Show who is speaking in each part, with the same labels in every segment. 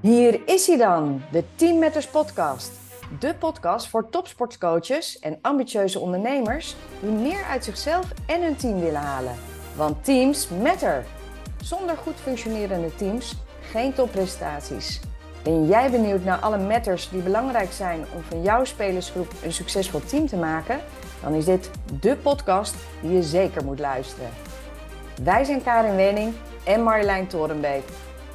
Speaker 1: Hier is hij dan, de Team Matters podcast. De podcast voor topsportcoaches en ambitieuze ondernemers die meer uit zichzelf en hun team willen halen. Want teams matter. Zonder goed functionerende teams geen topprestaties. Ben jij benieuwd naar alle matters die belangrijk zijn om van jouw spelersgroep een succesvol team te maken? Dan is dit de podcast die je zeker moet luisteren. Wij zijn Karin Wenning en Marjolein Torenbeek.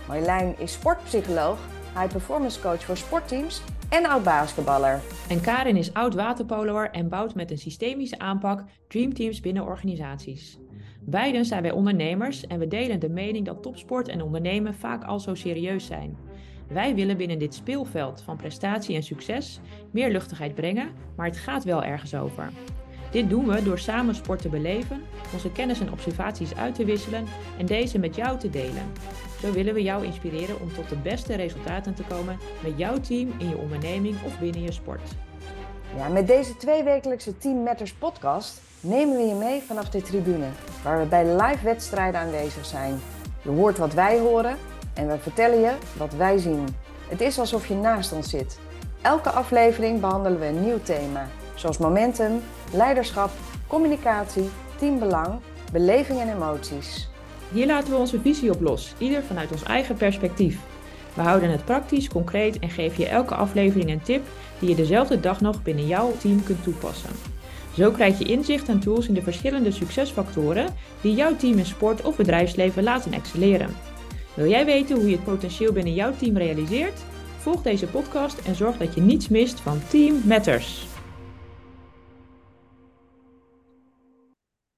Speaker 1: Marjolein is sportpsycholoog, high performance coach voor sportteams en oud basketballer.
Speaker 2: En Karin is oud waterpoloer en bouwt met een systemische aanpak dreamteams binnen organisaties. Beiden zijn wij ondernemers en we delen de mening dat topsport en ondernemen vaak al zo serieus zijn. Wij willen binnen dit speelveld van prestatie en succes meer luchtigheid brengen, maar het gaat wel ergens over. Dit doen we door samen sport te beleven, onze kennis en observaties uit te wisselen en deze met jou te delen. Zo willen we jou inspireren om tot de beste resultaten te komen met jouw team in je onderneming of binnen je sport.
Speaker 1: Ja, met deze tweewekelijkse Team Matters podcast nemen we je mee vanaf de tribune, waar we bij live wedstrijden aanwezig zijn. Je hoort wat wij horen en we vertellen je wat wij zien. Het is alsof je naast ons zit. Elke aflevering behandelen we een nieuw thema, zoals momentum, leiderschap, communicatie, teambelang, beleving en emoties.
Speaker 2: Hier laten we onze visie op los, ieder vanuit ons eigen perspectief. We houden het praktisch, concreet en geven je elke aflevering een tip die je dezelfde dag nog binnen jouw team kunt toepassen. Zo krijg je inzicht en tools in de verschillende succesfactoren die jouw team in sport of bedrijfsleven laten excelleren. Wil jij weten hoe je het potentieel binnen jouw team realiseert? Volg deze podcast en zorg dat je niets mist van Team Matters.